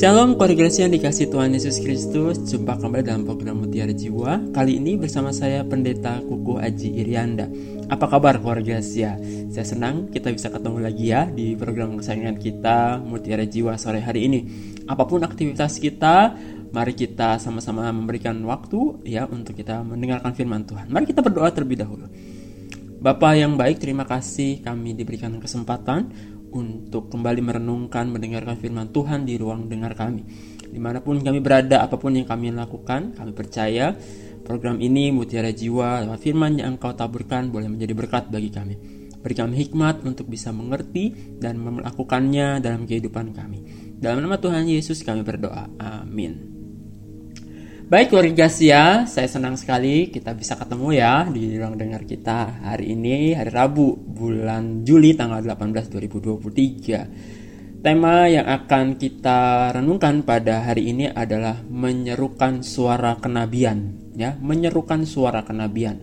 Shalom koregresi yang dikasih Tuhan Yesus Kristus. Jumpa kembali dalam program Mutiara Jiwa. Kali ini bersama saya Pendeta Kuku Aji Irianda. Apa kabar koregresi Saya senang kita bisa ketemu lagi ya Di program kesayangan kita Mutiara Jiwa sore hari ini. Apa pun aktivitas kita Mari kita sama-sama memberikan waktu ya Untuk kita mendengarkan firman Tuhan. Mari kita berdoa terlebih dahulu. Bapak yang baik, terima kasih kami diberikan kesempatan untuk kembali merenungkan, mendengarkan firman Tuhan di ruang dengar kami. Di mana pun kami berada, apa pun yang kami lakukan, kami percaya program ini Mutiara Jiwa lewat firman yang engkau taburkan boleh menjadi berkat bagi kami. Beri kami hikmat untuk bisa mengerti dan melakukannya dalam kehidupan kami. Dalam nama Tuhan Yesus kami berdoa. Amin. Baik keluarga Sia, saya senang sekali kita bisa ketemu ya di ruang dengar kita hari ini hari Rabu bulan Juli tanggal 18 2023. Tema yang akan kita renungkan pada hari ini adalah menyerukan suara kenabian ya, menyerukan suara kenabian.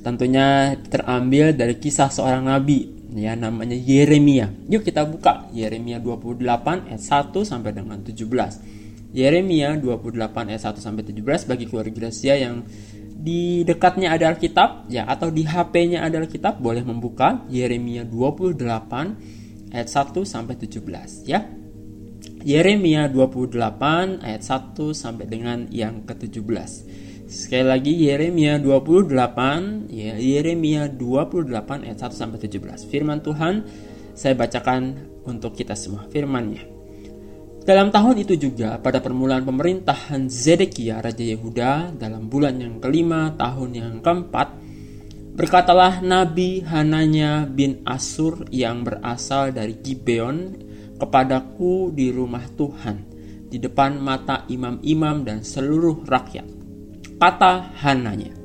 Tentunya terambil dari kisah seorang nabi ya namanya Yeremia. Yuk kita buka Yeremia 28 ayat 1 sampai dengan 17. Yeremia 28 ayat 1 sampai 17 bagi keluarga Gracia yang di dekatnya ada Alkitab ya atau di HP-nya ada Alkitab boleh membuka Yeremia 28 ayat 1 sampai 17 ya. Yeremia 28 ayat 1 sampai dengan yang ke-17. Sekali lagi Yeremia 28 ya Yeremia 28 ayat 1 sampai 17. Firman Tuhan saya bacakan untuk kita semua firman-Nya. Dalam tahun itu juga, pada permulaan pemerintahan Zedekia Raja Yehuda, dalam bulan yang kelima tahun yang keempat, berkatalah Nabi Hananya bin Asur yang berasal dari Gibeon kepadaku di rumah Tuhan, di depan mata imam-imam dan seluruh rakyat. Kata Hananya,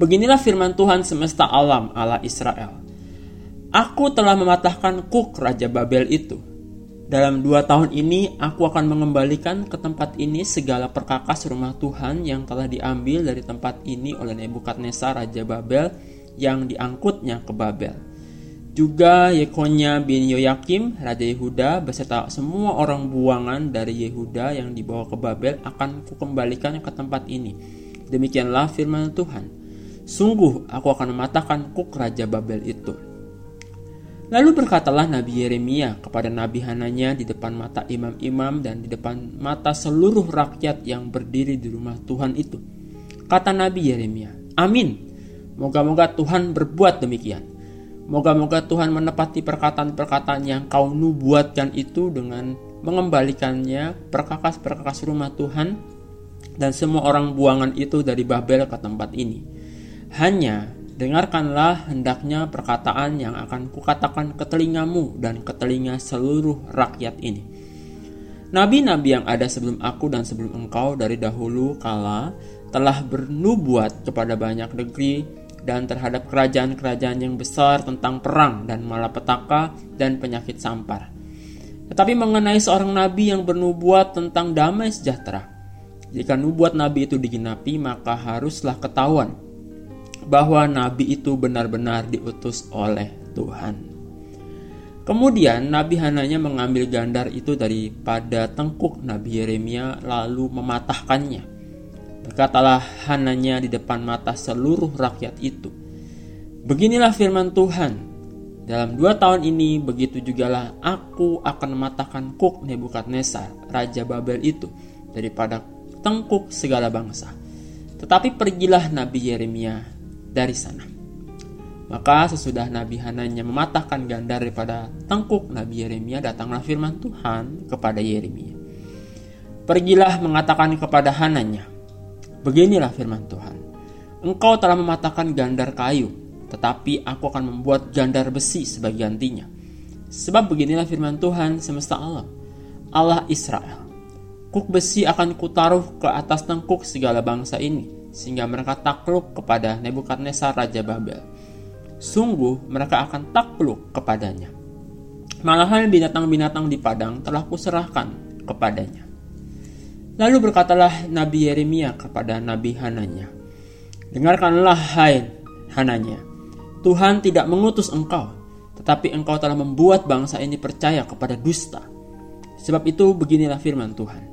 Beginilah firman Tuhan semesta alam Allah Israel. Aku telah mematahkan kuk Raja Babel itu, dalam dua tahun ini, aku akan mengembalikan ke tempat ini segala perkakas rumah Tuhan yang telah diambil dari tempat ini oleh Nebukadnezar Raja Babel yang diangkutnya ke Babel. Juga Yekonya bin Yoyakim, Raja Yehuda, beserta semua orang buangan dari Yehuda yang dibawa ke Babel akan kukembalikan ke tempat ini. Demikianlah firman Tuhan. Sungguh aku akan mematahkan kuk Raja Babel itu Lalu berkatalah Nabi Yeremia kepada Nabi Hananya di depan mata imam-imam dan di depan mata seluruh rakyat yang berdiri di rumah Tuhan itu. Kata Nabi Yeremia, Amin. Moga-moga Tuhan berbuat demikian. Moga-moga Tuhan menepati perkataan-perkataan yang kau nubuatkan itu dengan mengembalikannya perkakas-perkakas rumah Tuhan dan semua orang buangan itu dari Babel ke tempat ini. Hanya Dengarkanlah hendaknya perkataan yang akan kukatakan ke telingamu dan ke telinga seluruh rakyat ini. Nabi-nabi yang ada sebelum aku dan sebelum engkau dari dahulu kala telah bernubuat kepada banyak negeri dan terhadap kerajaan-kerajaan yang besar tentang perang dan malapetaka dan penyakit sampar. Tetapi mengenai seorang nabi yang bernubuat tentang damai sejahtera, jika nubuat nabi itu digenapi maka haruslah ketahuan bahwa nabi itu benar-benar diutus oleh Tuhan. Kemudian Nabi Hananya mengambil gandar itu daripada tengkuk Nabi Yeremia lalu mematahkannya. Berkatalah Hananya di depan mata seluruh rakyat itu. Beginilah firman Tuhan. Dalam dua tahun ini begitu jugalah aku akan mematahkan kuk Nebukadnezar, Raja Babel itu, daripada tengkuk segala bangsa. Tetapi pergilah Nabi Yeremia dari sana. Maka sesudah Nabi Hananya mematahkan gandar daripada tengkuk Nabi Yeremia, datanglah firman Tuhan kepada Yeremia. Pergilah mengatakan kepada Hananya, Beginilah firman Tuhan, Engkau telah mematahkan gandar kayu, tetapi aku akan membuat gandar besi sebagai gantinya. Sebab beginilah firman Tuhan semesta alam, Allah Israel. Kuk besi akan kutaruh ke atas tengkuk segala bangsa ini, sehingga mereka takluk kepada Nebukadnezar Raja Babel. Sungguh mereka akan takluk kepadanya. Malahan binatang-binatang di padang telah kuserahkan kepadanya. Lalu berkatalah Nabi Yeremia kepada Nabi Hananya, Dengarkanlah hai Hananya, Tuhan tidak mengutus engkau, tetapi engkau telah membuat bangsa ini percaya kepada dusta. Sebab itu beginilah firman Tuhan.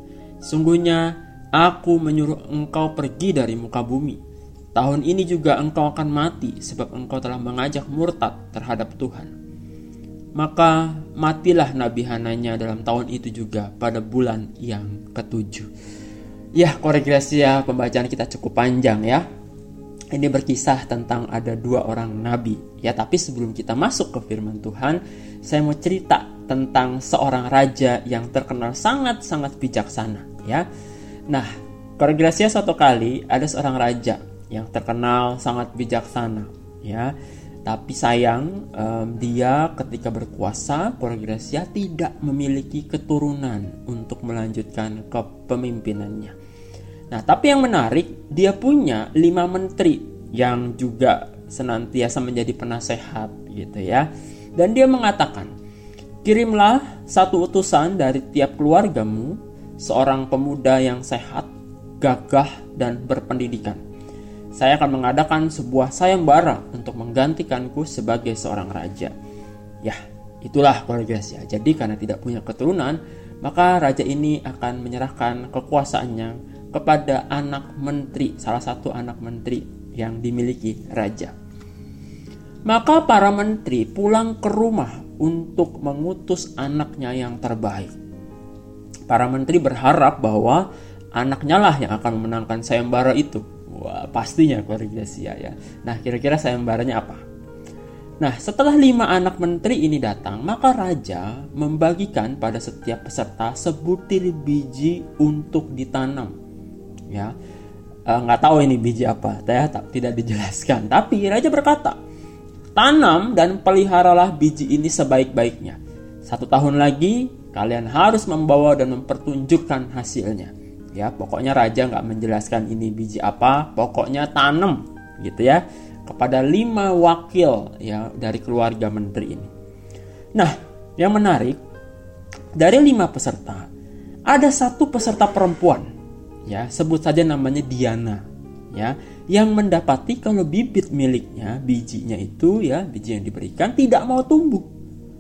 Sungguhnya aku menyuruh engkau pergi dari muka bumi. Tahun ini juga engkau akan mati sebab engkau telah mengajak murtad terhadap Tuhan. Maka matilah Nabi Hananya dalam tahun itu juga pada bulan yang ketujuh. Ya, koregresi pembacaan kita cukup panjang ya. Ini berkisah tentang ada dua orang nabi. Ya, tapi sebelum kita masuk ke firman Tuhan, saya mau cerita tentang seorang raja yang terkenal sangat-sangat bijaksana ya. Nah, Gracia suatu kali ada seorang raja yang terkenal sangat bijaksana ya. Tapi sayang um, dia ketika berkuasa Gracia tidak memiliki keturunan untuk melanjutkan kepemimpinannya. Nah, tapi yang menarik dia punya lima menteri yang juga senantiasa menjadi penasehat gitu ya. Dan dia mengatakan, Kirimlah satu utusan dari tiap keluargamu, seorang pemuda yang sehat, gagah, dan berpendidikan. Saya akan mengadakan sebuah sayembara untuk menggantikanku sebagai seorang raja. Ya, itulah keluarga. Jadi karena tidak punya keturunan, maka raja ini akan menyerahkan kekuasaannya kepada anak menteri, salah satu anak menteri yang dimiliki raja. Maka para menteri pulang ke rumah untuk mengutus anaknya yang terbaik. Para menteri berharap bahwa anaknya lah yang akan memenangkan sayembara itu. Wah, pastinya keluarga Sia ya. Nah, kira-kira sayembaranya apa? Nah, setelah lima anak menteri ini datang, maka raja membagikan pada setiap peserta sebutir biji untuk ditanam. Ya, e, nggak tahu ini biji apa, ya, tidak dijelaskan. Tapi raja berkata, Tanam dan peliharalah biji ini sebaik-baiknya. Satu tahun lagi, kalian harus membawa dan mempertunjukkan hasilnya. Ya, pokoknya raja nggak menjelaskan ini biji apa, pokoknya tanam, gitu ya, kepada lima wakil ya dari keluarga menteri ini. Nah, yang menarik dari lima peserta, ada satu peserta perempuan, ya sebut saja namanya Diana ya yang mendapati kalau bibit miliknya bijinya itu ya biji yang diberikan tidak mau tumbuh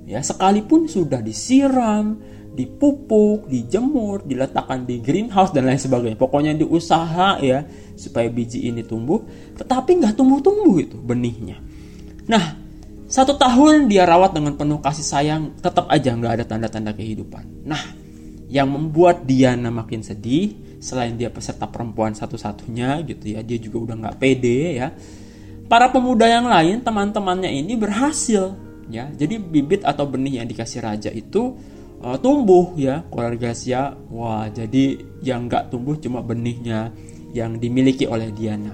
ya sekalipun sudah disiram dipupuk, dijemur, diletakkan di greenhouse dan lain sebagainya. Pokoknya diusaha ya supaya biji ini tumbuh, tetapi nggak tumbuh-tumbuh itu benihnya. Nah, satu tahun dia rawat dengan penuh kasih sayang, tetap aja nggak ada tanda-tanda kehidupan. Nah, yang membuat Diana makin sedih selain dia peserta perempuan satu-satunya gitu ya dia juga udah nggak pede ya para pemuda yang lain teman-temannya ini berhasil ya jadi bibit atau benih yang dikasih raja itu uh, tumbuh ya Sia wah jadi yang nggak tumbuh cuma benihnya yang dimiliki oleh Diana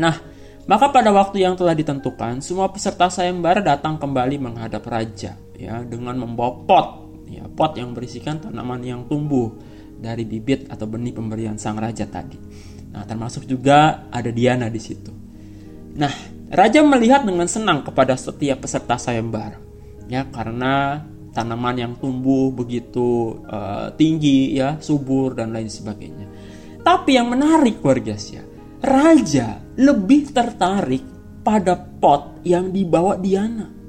nah maka pada waktu yang telah ditentukan semua peserta sayembara datang kembali menghadap raja ya dengan membawa pot ya pot yang berisikan tanaman yang tumbuh dari bibit atau benih pemberian sang raja tadi. Nah, termasuk juga ada Diana di situ. Nah, raja melihat dengan senang kepada setiap peserta sayembara. Ya, karena tanaman yang tumbuh begitu uh, tinggi ya, subur dan lain sebagainya. Tapi yang menarik warga ya, raja lebih tertarik pada pot yang dibawa Diana.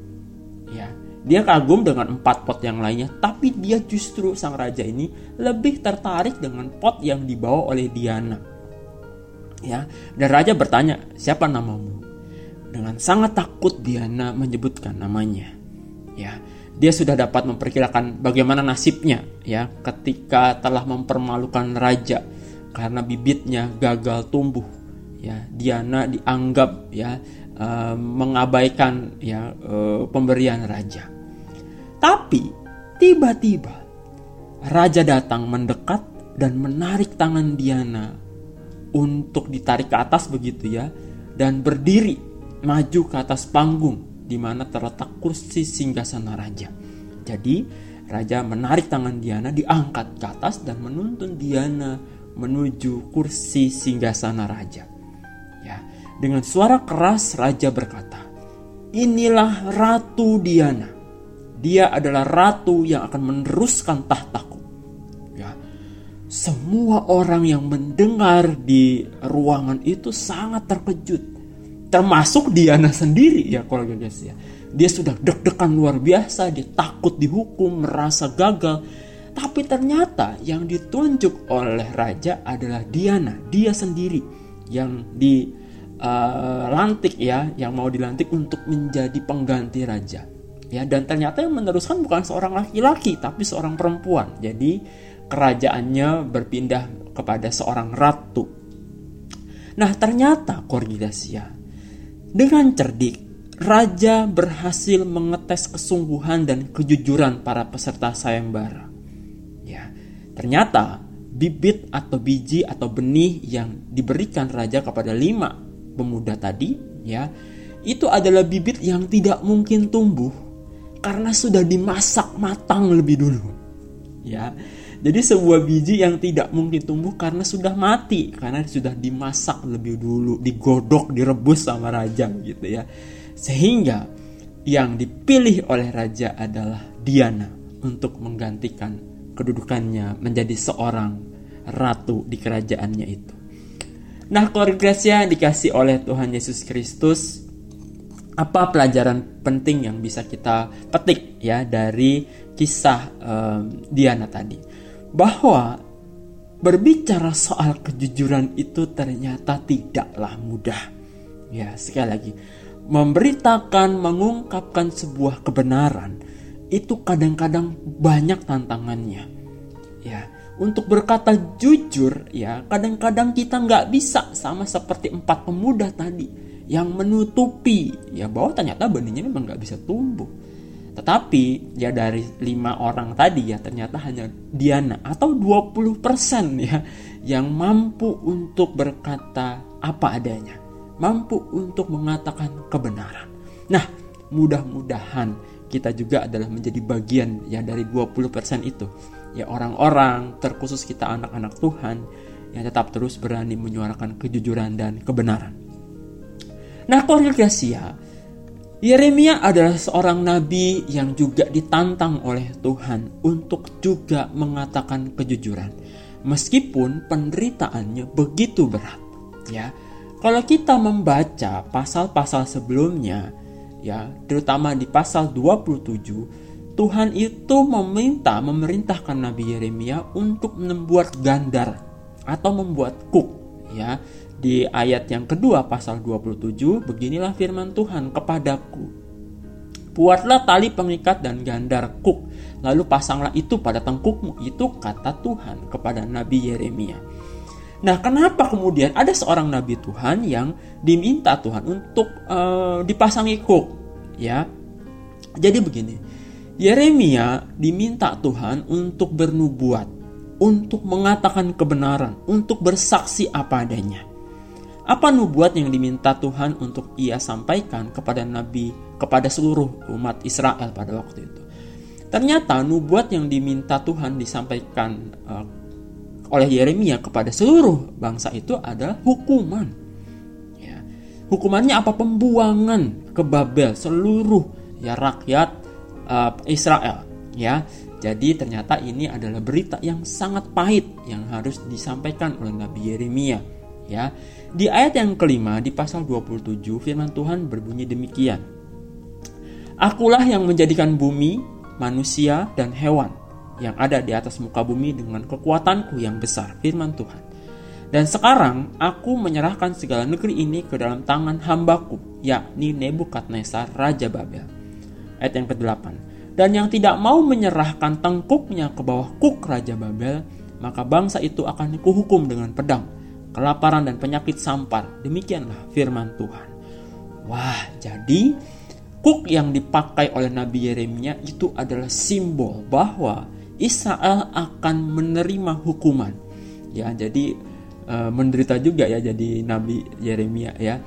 Dia kagum dengan empat pot yang lainnya, tapi dia justru sang raja ini lebih tertarik dengan pot yang dibawa oleh Diana. Ya, dan raja bertanya, "Siapa namamu?" Dengan sangat takut Diana menyebutkan namanya. Ya, dia sudah dapat memperkirakan bagaimana nasibnya ya ketika telah mempermalukan raja karena bibitnya gagal tumbuh. Ya, Diana dianggap ya uh, mengabaikan ya uh, pemberian raja. Tapi tiba-tiba raja datang mendekat dan menarik tangan Diana untuk ditarik ke atas begitu ya dan berdiri maju ke atas panggung di mana terletak kursi singgasana raja. Jadi raja menarik tangan Diana diangkat ke atas dan menuntun Diana menuju kursi singgasana raja. Ya, dengan suara keras raja berkata, "Inilah Ratu Diana." Dia adalah ratu yang akan meneruskan tahtaku. Ya. Semua orang yang mendengar di ruangan itu sangat terkejut. Termasuk Diana sendiri ya keluarga guys ya. Dia sudah deg-degan luar biasa, dia takut dihukum, merasa gagal. Tapi ternyata yang ditunjuk oleh raja adalah Diana, dia sendiri yang dilantik uh, ya, yang mau dilantik untuk menjadi pengganti raja. Ya, dan ternyata yang meneruskan bukan seorang laki-laki tapi seorang perempuan. Jadi kerajaannya berpindah kepada seorang ratu. Nah, ternyata Korgidasia dengan cerdik raja berhasil mengetes kesungguhan dan kejujuran para peserta sayembara. Ternyata bibit atau biji atau benih yang diberikan raja kepada lima pemuda tadi ya itu adalah bibit yang tidak mungkin tumbuh karena sudah dimasak matang lebih dulu ya jadi sebuah biji yang tidak mungkin tumbuh karena sudah mati karena sudah dimasak lebih dulu digodok direbus sama raja gitu ya sehingga yang dipilih oleh raja adalah Diana untuk menggantikan kedudukannya menjadi seorang ratu di kerajaannya itu. Nah, keluarga yang dikasih oleh Tuhan Yesus Kristus, apa pelajaran penting yang bisa kita petik ya dari kisah um, Diana tadi? Bahwa berbicara soal kejujuran itu ternyata tidaklah mudah. Ya, sekali lagi, memberitakan, mengungkapkan sebuah kebenaran itu kadang-kadang banyak tantangannya. Ya, untuk berkata jujur, ya kadang-kadang kita nggak bisa sama seperti empat pemuda tadi yang menutupi ya bahwa ternyata benihnya memang nggak bisa tumbuh. Tetapi ya dari lima orang tadi ya ternyata hanya Diana atau 20% ya yang mampu untuk berkata apa adanya, mampu untuk mengatakan kebenaran. Nah, mudah-mudahan kita juga adalah menjadi bagian ya dari 20% itu. Ya orang-orang terkhusus kita anak-anak Tuhan yang tetap terus berani menyuarakan kejujuran dan kebenaran. Nah, keluarga Gasia, Yeremia adalah seorang nabi yang juga ditantang oleh Tuhan untuk juga mengatakan kejujuran. Meskipun penderitaannya begitu berat, ya. Kalau kita membaca pasal-pasal sebelumnya, ya, terutama di pasal 27, Tuhan itu meminta memerintahkan Nabi Yeremia untuk membuat gandar atau membuat kuk, ya. Di ayat yang kedua pasal 27, beginilah firman Tuhan kepadaku. Buatlah tali pengikat dan gandar kuk, lalu pasanglah itu pada tengkukmu. Itu kata Tuhan kepada Nabi Yeremia. Nah, kenapa kemudian ada seorang nabi Tuhan yang diminta Tuhan untuk uh, dipasangi kuk, ya? Jadi begini, Yeremia diminta Tuhan untuk bernubuat, untuk mengatakan kebenaran, untuk bersaksi apa adanya. Apa nubuat yang diminta Tuhan untuk ia sampaikan kepada nabi, kepada seluruh umat Israel pada waktu itu? Ternyata nubuat yang diminta Tuhan disampaikan uh, oleh Yeremia kepada seluruh bangsa itu adalah hukuman. Ya. Hukumannya apa? Pembuangan ke Babel seluruh ya rakyat uh, Israel. Ya, jadi ternyata ini adalah berita yang sangat pahit yang harus disampaikan oleh Nabi Yeremia. Ya, di ayat yang kelima di pasal 27 firman Tuhan berbunyi demikian. Akulah yang menjadikan bumi, manusia, dan hewan yang ada di atas muka bumi dengan kekuatanku yang besar, firman Tuhan. Dan sekarang aku menyerahkan segala negeri ini ke dalam tangan hambaku, yakni Nebukadnezar, Raja Babel. Ayat yang ke-8. Dan yang tidak mau menyerahkan tengkuknya ke bawah kuk Raja Babel, maka bangsa itu akan dikuhukum dengan pedang, kelaparan dan penyakit sampar. Demikianlah firman Tuhan. Wah, jadi kuk yang dipakai oleh Nabi Yeremia itu adalah simbol bahwa Israel akan menerima hukuman. Ya, jadi e, menderita juga ya jadi Nabi Yeremia ya.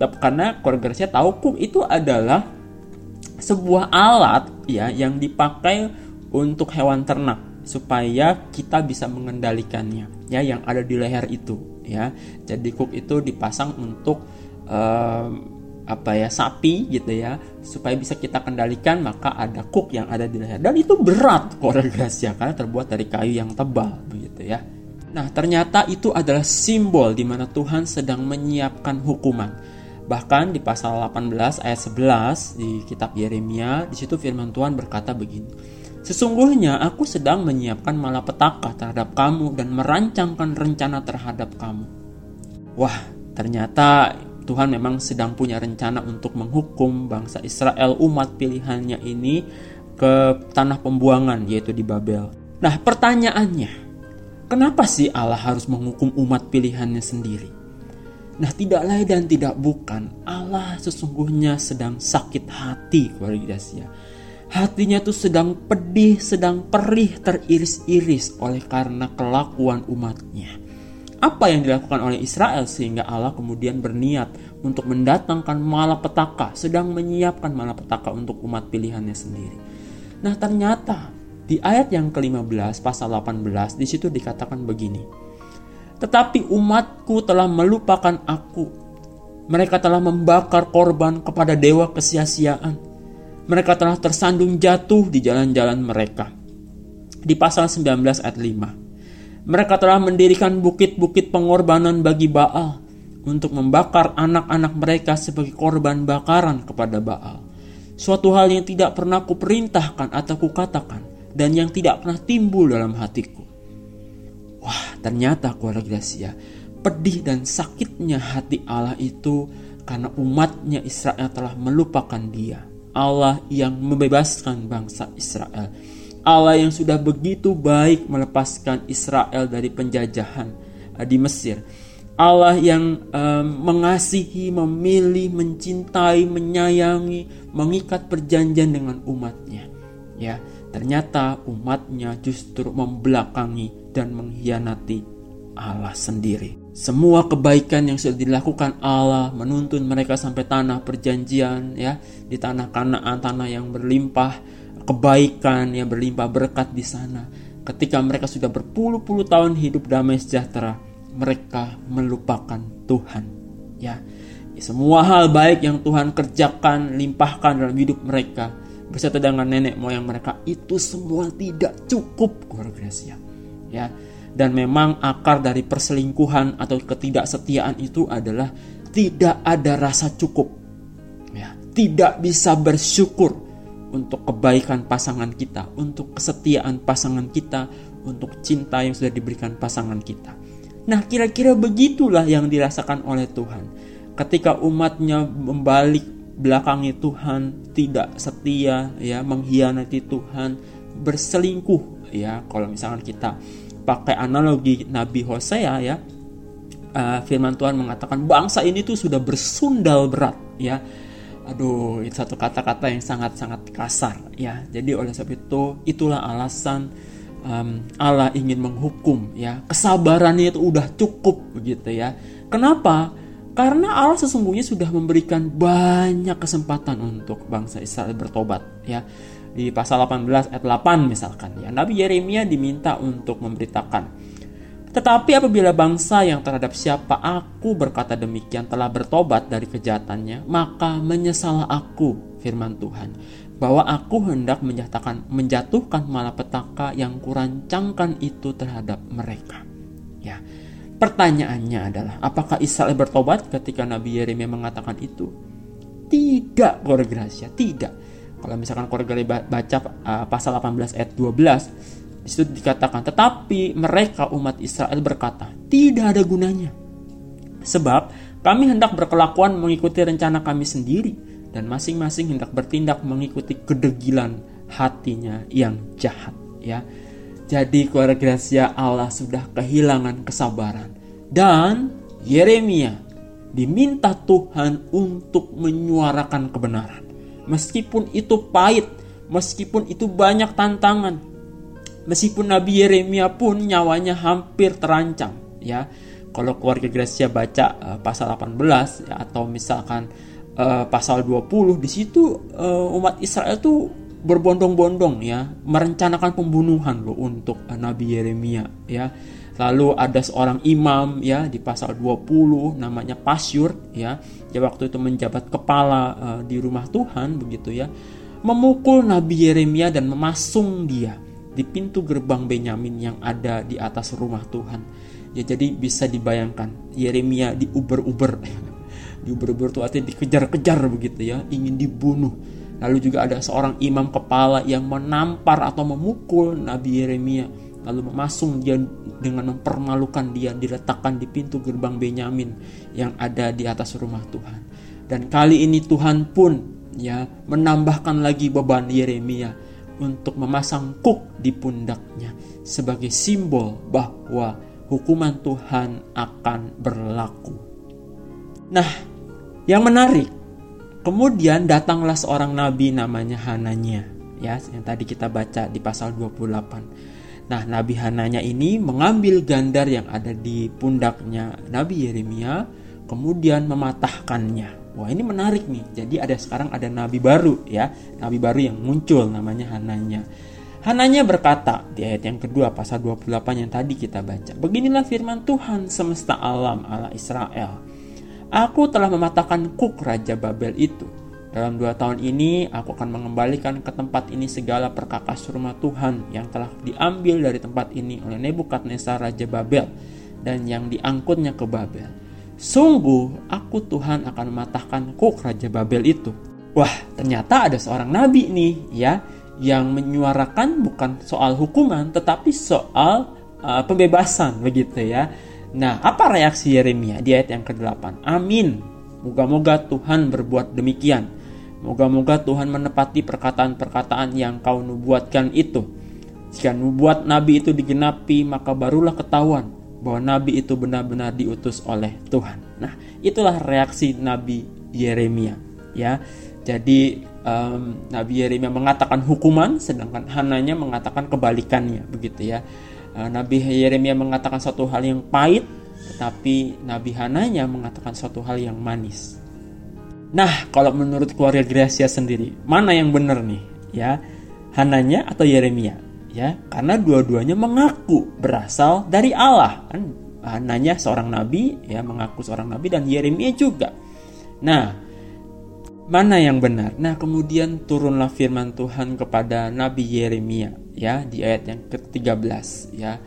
Karena keluarga tahu kuk itu adalah sebuah alat ya yang dipakai untuk hewan ternak supaya kita bisa mengendalikannya ya yang ada di leher itu ya. Jadi kuk itu dipasang untuk um, apa ya sapi gitu ya. Supaya bisa kita kendalikan maka ada kuk yang ada di leher. Dan itu berat koregrasi karena terbuat dari kayu yang tebal begitu ya. Nah ternyata itu adalah simbol di mana Tuhan sedang menyiapkan hukuman. Bahkan di pasal 18 ayat 11 di kitab Yeremia di situ firman Tuhan berkata begini Sesungguhnya aku sedang menyiapkan malapetaka terhadap kamu dan merancangkan rencana terhadap kamu. Wah, ternyata Tuhan memang sedang punya rencana untuk menghukum bangsa Israel umat pilihannya ini ke tanah pembuangan yaitu di Babel. Nah, pertanyaannya, kenapa sih Allah harus menghukum umat pilihannya sendiri? Nah, tidak lain dan tidak bukan Allah sesungguhnya sedang sakit hati kepada Gracia. Hatinya itu sedang pedih, sedang perih, teriris-iris oleh karena kelakuan umatnya apa yang dilakukan oleh Israel sehingga Allah kemudian berniat untuk mendatangkan malapetaka, sedang menyiapkan malapetaka untuk umat pilihannya sendiri. Nah, ternyata di ayat yang ke-15 pasal 18 di situ dikatakan begini. Tetapi umatku telah melupakan aku. Mereka telah membakar korban kepada dewa kesia-siaan. Mereka telah tersandung jatuh di jalan-jalan mereka. Di pasal 19 ayat 5. Mereka telah mendirikan bukit-bukit pengorbanan bagi Baal untuk membakar anak-anak mereka sebagai korban bakaran kepada Baal. Suatu hal yang tidak pernah kuperintahkan atau kukatakan dan yang tidak pernah timbul dalam hatiku. Wah, ternyata keluarga Gracia, pedih dan sakitnya hati Allah itu karena umatnya Israel telah melupakan dia. Allah yang membebaskan bangsa Israel Allah yang sudah begitu baik melepaskan Israel dari penjajahan eh, di Mesir. Allah yang um, mengasihi, memilih, mencintai, menyayangi, mengikat perjanjian dengan umatnya. Ya, ternyata umatnya justru membelakangi dan mengkhianati Allah sendiri. Semua kebaikan yang sudah dilakukan Allah menuntun mereka sampai tanah perjanjian ya, di tanah Kanaan, tanah yang berlimpah kebaikan yang berlimpah berkat di sana. Ketika mereka sudah berpuluh-puluh tahun hidup damai sejahtera, mereka melupakan Tuhan. Ya, semua hal baik yang Tuhan kerjakan, limpahkan dalam hidup mereka beserta dengan nenek moyang mereka itu semua tidak cukup keluarga. Ya, dan memang akar dari perselingkuhan atau ketidaksetiaan itu adalah tidak ada rasa cukup. Ya, tidak bisa bersyukur untuk kebaikan pasangan kita, untuk kesetiaan pasangan kita, untuk cinta yang sudah diberikan pasangan kita. Nah, kira-kira begitulah yang dirasakan oleh Tuhan. Ketika umatnya membalik belakangi Tuhan, tidak setia, ya, mengkhianati Tuhan, berselingkuh, ya. Kalau misalkan kita pakai analogi Nabi Hosea, ya, uh, firman Tuhan mengatakan bangsa ini tuh sudah bersundal berat, ya. Aduh itu satu kata-kata yang sangat-sangat kasar ya. Jadi oleh sebab itu itulah alasan um, Allah ingin menghukum ya. Kesabarannya itu udah cukup begitu ya. Kenapa? Karena Allah sesungguhnya sudah memberikan banyak kesempatan untuk bangsa Israel bertobat ya di pasal 18 ayat 8 misalkan ya Nabi Yeremia diminta untuk memberitakan tetapi apabila bangsa yang terhadap siapa aku berkata demikian telah bertobat dari kejahatannya, maka menyesal aku, firman Tuhan, bahwa aku hendak menjatuhkan, menjatuhkan malapetaka yang kurancangkan itu terhadap mereka. Ya, pertanyaannya adalah, apakah Israel bertobat ketika Nabi Yeremia mengatakan itu? Tidak, keluarga tidak. Kalau misalkan keluarga baca uh, pasal 18 ayat 12, di situ dikatakan, tetapi mereka umat Israel berkata, tidak ada gunanya. Sebab kami hendak berkelakuan mengikuti rencana kami sendiri dan masing-masing hendak bertindak mengikuti kedegilan hatinya yang jahat. Ya, jadi keluarga Gracia Allah sudah kehilangan kesabaran dan Yeremia diminta Tuhan untuk menyuarakan kebenaran. Meskipun itu pahit, meskipun itu banyak tantangan, Meskipun Nabi Yeremia pun nyawanya hampir terancam ya. Kalau keluarga Gracia baca uh, pasal 18 ya, atau misalkan uh, pasal 20 di situ uh, umat Israel tuh berbondong-bondong ya merencanakan pembunuhan loh untuk Nabi Yeremia ya. Lalu ada seorang imam ya di pasal 20 namanya Pasyur ya. Dia waktu itu menjabat kepala uh, di rumah Tuhan begitu ya. Memukul Nabi Yeremia dan memasung dia di pintu gerbang Benyamin yang ada di atas rumah Tuhan. Ya jadi bisa dibayangkan Yeremia di uber-uber. di uber-uber itu artinya dikejar-kejar begitu ya, ingin dibunuh. Lalu juga ada seorang imam kepala yang menampar atau memukul Nabi Yeremia lalu memasung dia dengan mempermalukan dia diletakkan di pintu gerbang Benyamin yang ada di atas rumah Tuhan. Dan kali ini Tuhan pun ya menambahkan lagi beban Yeremia untuk memasang kuk di pundaknya sebagai simbol bahwa hukuman Tuhan akan berlaku. Nah, yang menarik, kemudian datanglah seorang nabi namanya Hananya, ya, yang tadi kita baca di pasal 28. Nah, Nabi Hananya ini mengambil gandar yang ada di pundaknya Nabi Yeremia, kemudian mematahkannya. Wah, ini menarik nih. Jadi ada sekarang ada nabi baru ya, nabi baru yang muncul namanya Hananya. Hananya berkata di ayat yang kedua pasal 28 yang tadi kita baca. Beginilah firman Tuhan semesta alam ala Israel. Aku telah mematahkan kuk Raja Babel itu. Dalam dua tahun ini aku akan mengembalikan ke tempat ini segala perkakas rumah Tuhan yang telah diambil dari tempat ini oleh Nebukadnezar Raja Babel dan yang diangkutnya ke Babel. Sungguh aku Tuhan akan mematahkan kuk Raja Babel itu. Wah, ternyata ada seorang nabi nih ya yang menyuarakan bukan soal hukuman tetapi soal uh, pembebasan begitu ya. Nah, apa reaksi Yeremia di ayat yang ke-8? Amin. Moga-moga Tuhan berbuat demikian. Moga-moga Tuhan menepati perkataan-perkataan yang kau nubuatkan itu. Jika nubuat nabi itu digenapi, maka barulah ketahuan bahwa nabi itu benar-benar diutus oleh Tuhan. Nah, itulah reaksi nabi Yeremia, ya. Jadi um, Nabi Yeremia mengatakan hukuman, sedangkan Hananya mengatakan kebalikannya, begitu ya. Uh, Nabi Yeremia mengatakan satu hal yang pahit, tetapi Nabi Hananya mengatakan suatu hal yang manis. Nah, kalau menurut keluarga Gracia sendiri, mana yang benar nih? Ya, Hananya atau Yeremia? Ya, karena dua-duanya mengaku berasal dari Allah. Kan Hananya seorang nabi, ya mengaku seorang nabi dan Yeremia juga. Nah, mana yang benar. Nah, kemudian turunlah firman Tuhan kepada Nabi Yeremia ya di ayat yang ke-13 ya.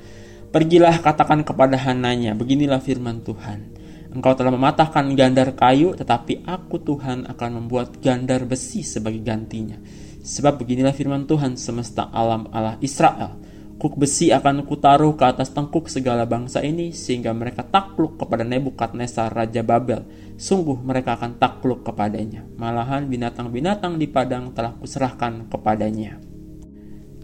Pergilah katakan kepada Hananya, beginilah firman Tuhan. Engkau telah mematahkan gandar kayu, tetapi aku Tuhan akan membuat gandar besi sebagai gantinya. Sebab beginilah firman Tuhan semesta alam Allah Israel. Kuk besi akan kutaruh ke atas tengkuk segala bangsa ini sehingga mereka takluk kepada Nebukadnezar Raja Babel. Sungguh mereka akan takluk kepadanya. Malahan binatang-binatang di padang telah kuserahkan kepadanya.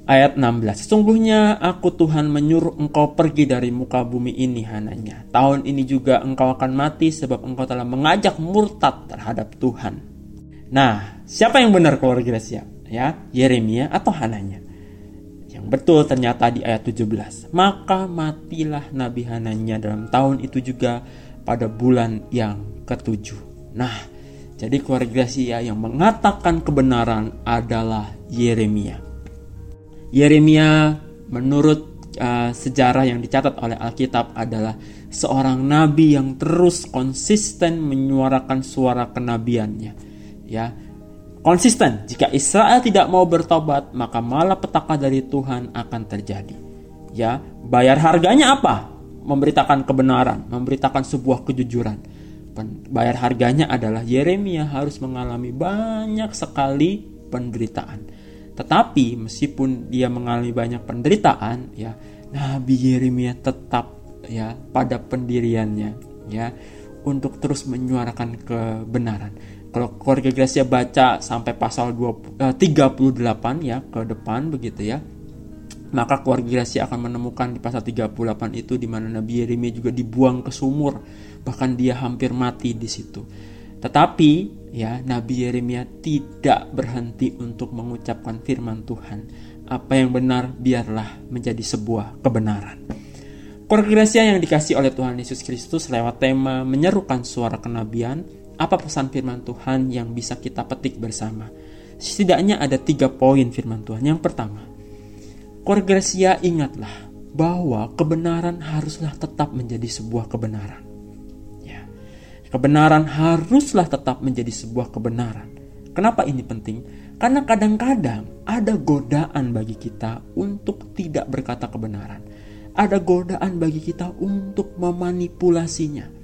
Ayat 16 Sesungguhnya aku Tuhan menyuruh engkau pergi dari muka bumi ini hananya Tahun ini juga engkau akan mati sebab engkau telah mengajak murtad terhadap Tuhan Nah siapa yang benar keluarga Gracia? Ya, Yeremia atau Hananya? Yang betul ternyata di ayat 17. Maka matilah Nabi Hananya dalam tahun itu juga pada bulan yang ketujuh. Nah, jadi keluarga Sia yang mengatakan kebenaran adalah Yeremia. Yeremia menurut uh, sejarah yang dicatat oleh Alkitab adalah seorang nabi yang terus konsisten menyuarakan suara kenabiannya. Ya, Konsisten, jika Israel tidak mau bertobat, maka malah petaka dari Tuhan akan terjadi. Ya, bayar harganya apa? Memberitakan kebenaran, memberitakan sebuah kejujuran. Bayar harganya adalah Yeremia harus mengalami banyak sekali penderitaan. Tetapi meskipun dia mengalami banyak penderitaan, ya Nabi Yeremia tetap ya pada pendiriannya, ya untuk terus menyuarakan kebenaran. Kalau keluarga Gracia baca sampai pasal 20, eh, 38 ya ke depan begitu ya maka keluarga Gracia akan menemukan di pasal 38 itu di mana Nabi Yeremia juga dibuang ke sumur. Bahkan dia hampir mati di situ tetapi ya Nabi Yeremia tidak berhenti untuk mengucapkan firman Tuhan apa yang benar biarlah menjadi sebuah kebenaran Gracia yang dikasih oleh Tuhan Yesus Kristus lewat tema menyerukan suara kenabian apa pesan firman Tuhan yang bisa kita petik bersama? Setidaknya ada tiga poin firman Tuhan. Yang pertama, Korgresia ingatlah bahwa kebenaran haruslah tetap menjadi sebuah kebenaran. Kebenaran haruslah tetap menjadi sebuah kebenaran. Kenapa ini penting? Karena kadang-kadang ada godaan bagi kita untuk tidak berkata kebenaran. Ada godaan bagi kita untuk memanipulasinya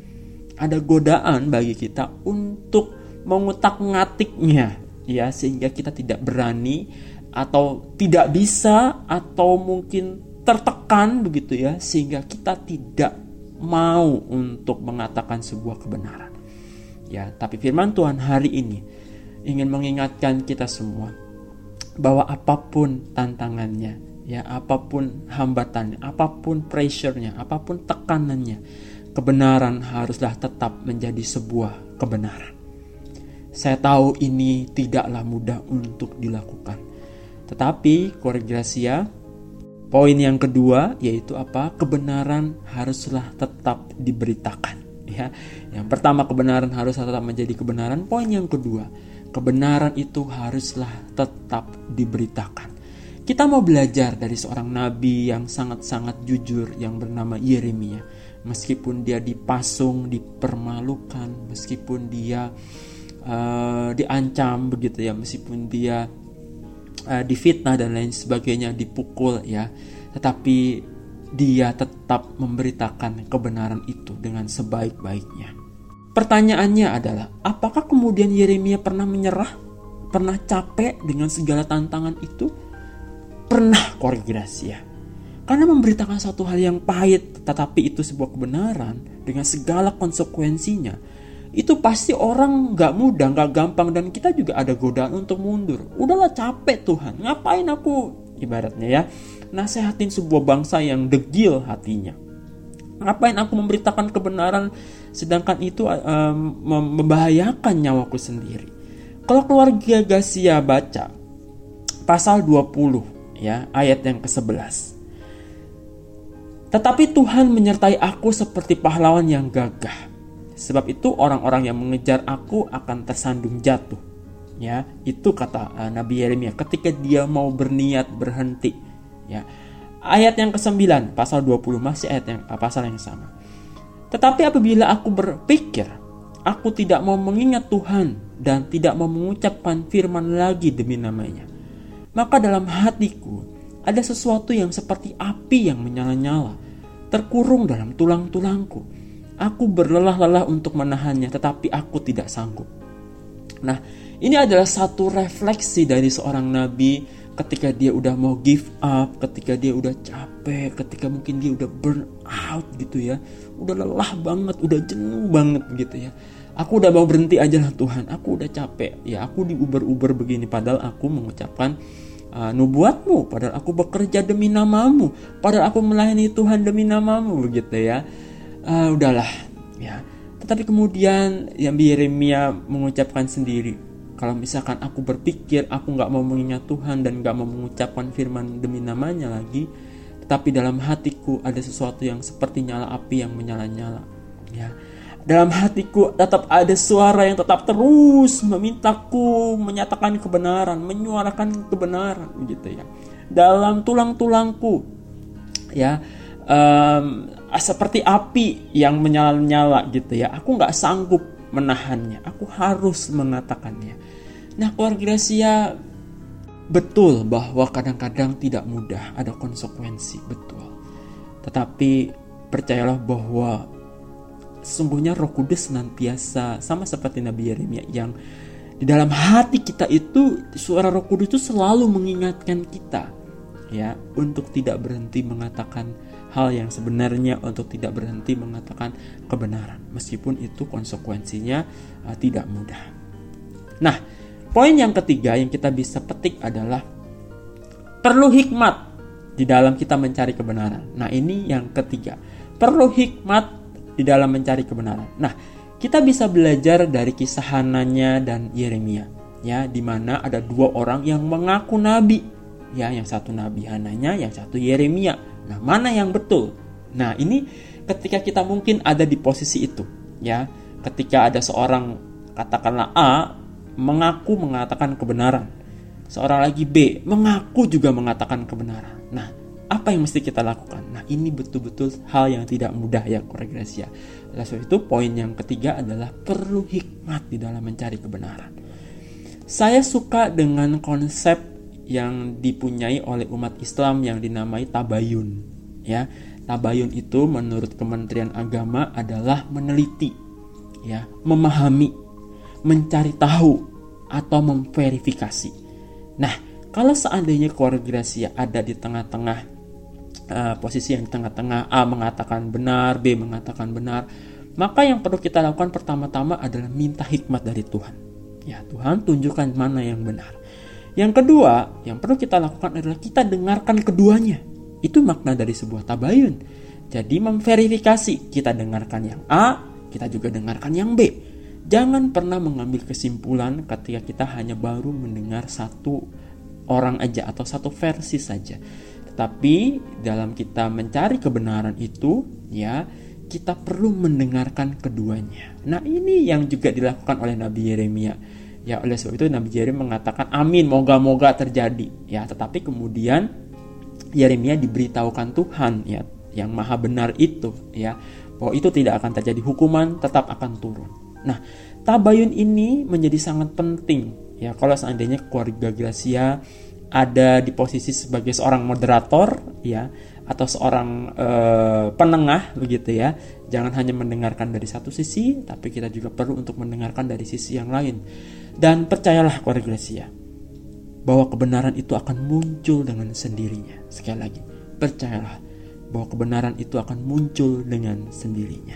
ada godaan bagi kita untuk mengutak-ngatiknya ya sehingga kita tidak berani atau tidak bisa atau mungkin tertekan begitu ya sehingga kita tidak mau untuk mengatakan sebuah kebenaran. Ya, tapi firman Tuhan hari ini ingin mengingatkan kita semua bahwa apa pun tantangannya, ya apa pun hambatannya, apa pun pressure-nya, apa pun tekanannya, kebenaran haruslah tetap menjadi sebuah kebenaran. Saya tahu ini tidaklah mudah untuk dilakukan. Tetapi Gracia, poin yang kedua yaitu apa? Kebenaran haruslah tetap diberitakan. Ya, yang pertama kebenaran harus tetap menjadi kebenaran. Poin yang kedua, kebenaran itu haruslah tetap diberitakan. Kita mau belajar dari seorang nabi yang sangat-sangat jujur yang bernama Yeremia. Meskipun dia dipasung, dipermalukan, meskipun dia uh, diancam begitu ya, meskipun dia uh, difitnah dan lain sebagainya, dipukul ya, tetapi dia tetap memberitakan kebenaran itu dengan sebaik-baiknya. Pertanyaannya adalah, apakah kemudian Yeremia pernah menyerah? Pernah capek dengan segala tantangan itu? Pernah koregrasi ya. Karena memberitakan satu hal yang pahit, tetapi itu sebuah kebenaran dengan segala konsekuensinya. Itu pasti orang gak mudah, gak gampang, dan kita juga ada godaan untuk mundur. Udahlah capek Tuhan, ngapain aku? Ibaratnya ya nasehatin sebuah bangsa yang degil hatinya. Ngapain aku memberitakan kebenaran sedangkan itu um, membahayakan nyawaku sendiri? Kalau keluarga Gasia baca pasal 20 ya ayat yang ke-11 tetapi Tuhan menyertai aku seperti pahlawan yang gagah sebab itu orang-orang yang mengejar aku akan tersandung jatuh. Ya itu kata uh, Nabi Yeremia. Ketika dia mau berniat berhenti. Ya. Ayat yang ke-9 pasal 20 masih ayat yang uh, pasal yang sama. Tetapi apabila aku berpikir aku tidak mau mengingat Tuhan dan tidak mau mengucapkan firman lagi demi namanya maka dalam hatiku ada sesuatu yang seperti api yang menyala-nyala terkurung dalam tulang-tulangku aku berlelah-lelah untuk menahannya tetapi aku tidak sanggup nah ini adalah satu refleksi dari seorang nabi ketika dia udah mau give up, ketika dia udah capek, ketika mungkin dia udah burn out gitu ya. Udah lelah banget, udah jenuh banget gitu ya. Aku udah mau berhenti aja lah Tuhan, aku udah capek. Ya aku di uber-uber begini padahal aku mengucapkan uh, nubuatmu, padahal aku bekerja demi namamu, padahal aku melayani Tuhan demi namamu begitu ya. Uh, udahlah ya. Tetapi kemudian yang Yeremia mengucapkan sendiri, kalau misalkan aku berpikir aku nggak mau mengingat Tuhan dan nggak mau mengucapkan firman demi namanya lagi, tetapi dalam hatiku ada sesuatu yang seperti nyala api yang menyala-nyala. Ya, dalam hatiku tetap ada suara yang tetap terus memintaku menyatakan kebenaran, menyuarakan kebenaran, gitu ya. Dalam tulang-tulangku, ya, um, seperti api yang menyala-nyala, gitu ya. Aku nggak sanggup menahannya. Aku harus mengatakannya. Nah, keluarga Gracia betul bahwa kadang-kadang tidak mudah, ada konsekuensi, betul. Tetapi percayalah bahwa sesungguhnya Roh Kudus senantiasa sama seperti Nabi Yeremia yang di dalam hati kita itu suara Roh Kudus itu selalu mengingatkan kita ya untuk tidak berhenti mengatakan hal yang sebenarnya untuk tidak berhenti mengatakan kebenaran meskipun itu konsekuensinya uh, tidak mudah. Nah, poin yang ketiga yang kita bisa petik adalah perlu hikmat di dalam kita mencari kebenaran. Nah, ini yang ketiga. Perlu hikmat di dalam mencari kebenaran. Nah, kita bisa belajar dari kisah Hananya dan Yeremia ya di mana ada dua orang yang mengaku nabi ya yang satu nabi Hananya yang satu Yeremia Nah, mana yang betul? Nah, ini ketika kita mungkin ada di posisi itu, ya. Ketika ada seorang katakanlah A mengaku mengatakan kebenaran. Seorang lagi B mengaku juga mengatakan kebenaran. Nah, apa yang mesti kita lakukan? Nah, ini betul-betul hal yang tidak mudah ya, koregrasia. Oleh sebab itu, poin yang ketiga adalah perlu hikmat di dalam mencari kebenaran. Saya suka dengan konsep yang dipunyai oleh umat Islam yang dinamai tabayun. Ya, tabayun itu menurut Kementerian Agama adalah meneliti, ya, memahami, mencari tahu, atau memverifikasi. Nah, kalau seandainya Gracia ada di tengah-tengah uh, posisi yang tengah-tengah A mengatakan benar, B mengatakan benar, maka yang perlu kita lakukan pertama-tama adalah minta hikmat dari Tuhan. Ya, Tuhan tunjukkan mana yang benar. Yang kedua, yang perlu kita lakukan adalah kita dengarkan keduanya. Itu makna dari sebuah tabayun. Jadi memverifikasi, kita dengarkan yang A, kita juga dengarkan yang B. Jangan pernah mengambil kesimpulan ketika kita hanya baru mendengar satu orang aja atau satu versi saja. Tetapi dalam kita mencari kebenaran itu, ya, kita perlu mendengarkan keduanya. Nah, ini yang juga dilakukan oleh Nabi Yeremia. Ya, oleh sebab itu Nabi Yeremia mengatakan amin, moga-moga terjadi. Ya, tetapi kemudian Yeremia diberitahukan Tuhan ya yang maha benar itu ya bahwa itu tidak akan terjadi hukuman tetap akan turun. Nah, tabayun ini menjadi sangat penting ya kalau seandainya keluarga Gracia ada di posisi sebagai seorang moderator ya atau seorang uh, penengah begitu ya. Jangan hanya mendengarkan dari satu sisi, tapi kita juga perlu untuk mendengarkan dari sisi yang lain. Dan percayalah keluarga Gracia bahwa kebenaran itu akan muncul dengan sendirinya. Sekali lagi, percayalah bahwa kebenaran itu akan muncul dengan sendirinya.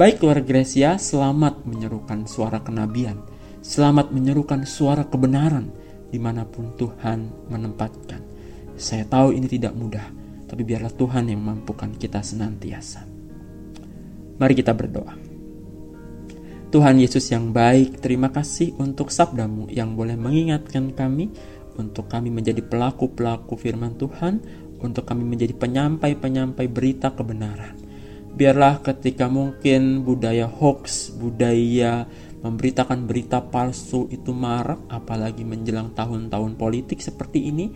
Baik keluarga Gracia, selamat menyerukan suara kenabian, selamat menyerukan suara kebenaran di mana pun Tuhan menempatkan. Saya tahu ini tidak mudah, tapi biarlah Tuhan yang mampukan kita senantiasa. Mari kita berdoa. Tuhan Yesus yang baik, terima kasih untuk sabdamu yang boleh mengingatkan kami untuk kami menjadi pelaku-pelaku firman Tuhan, untuk kami menjadi penyampai-penyampai berita kebenaran. Biarlah ketika mungkin budaya hoax, budaya memberitakan berita palsu itu marak, apalagi menjelang tahun-tahun politik seperti ini,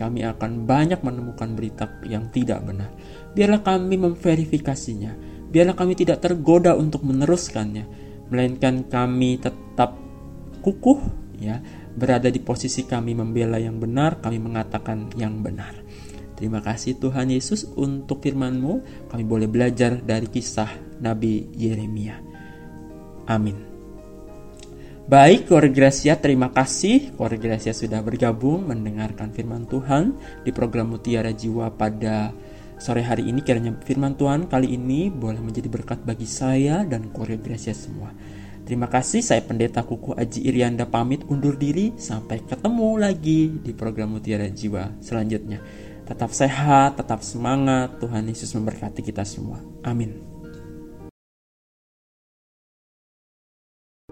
kami akan banyak menemukan berita yang tidak benar. Biarlah kami memverifikasinya. Biarlah kami tidak tergoda untuk meneruskannya, melainkan kami tetap kukuh ya, berada di posisi kami membela yang benar, kami mengatakan yang benar. Terima kasih Tuhan Yesus untuk firman-Mu. Kami boleh belajar dari kisah Nabi Yeremia. Amin. Baik, keluarga Gracia, terima kasih. Keluarga Gracia sudah bergabung mendengarkan firman Tuhan di program Mutiara Jiwa pada sore hari ini. Kiranya firman Tuhan kali ini boleh menjadi berkat bagi saya dan keluarga semua. Terima kasih, saya Pendeta Kuku Aji Irianda pamit undur diri. Sampai ketemu lagi di program Mutiara Jiwa selanjutnya. Tetap sehat, tetap semangat. Tuhan Yesus memberkati kita semua. Amin.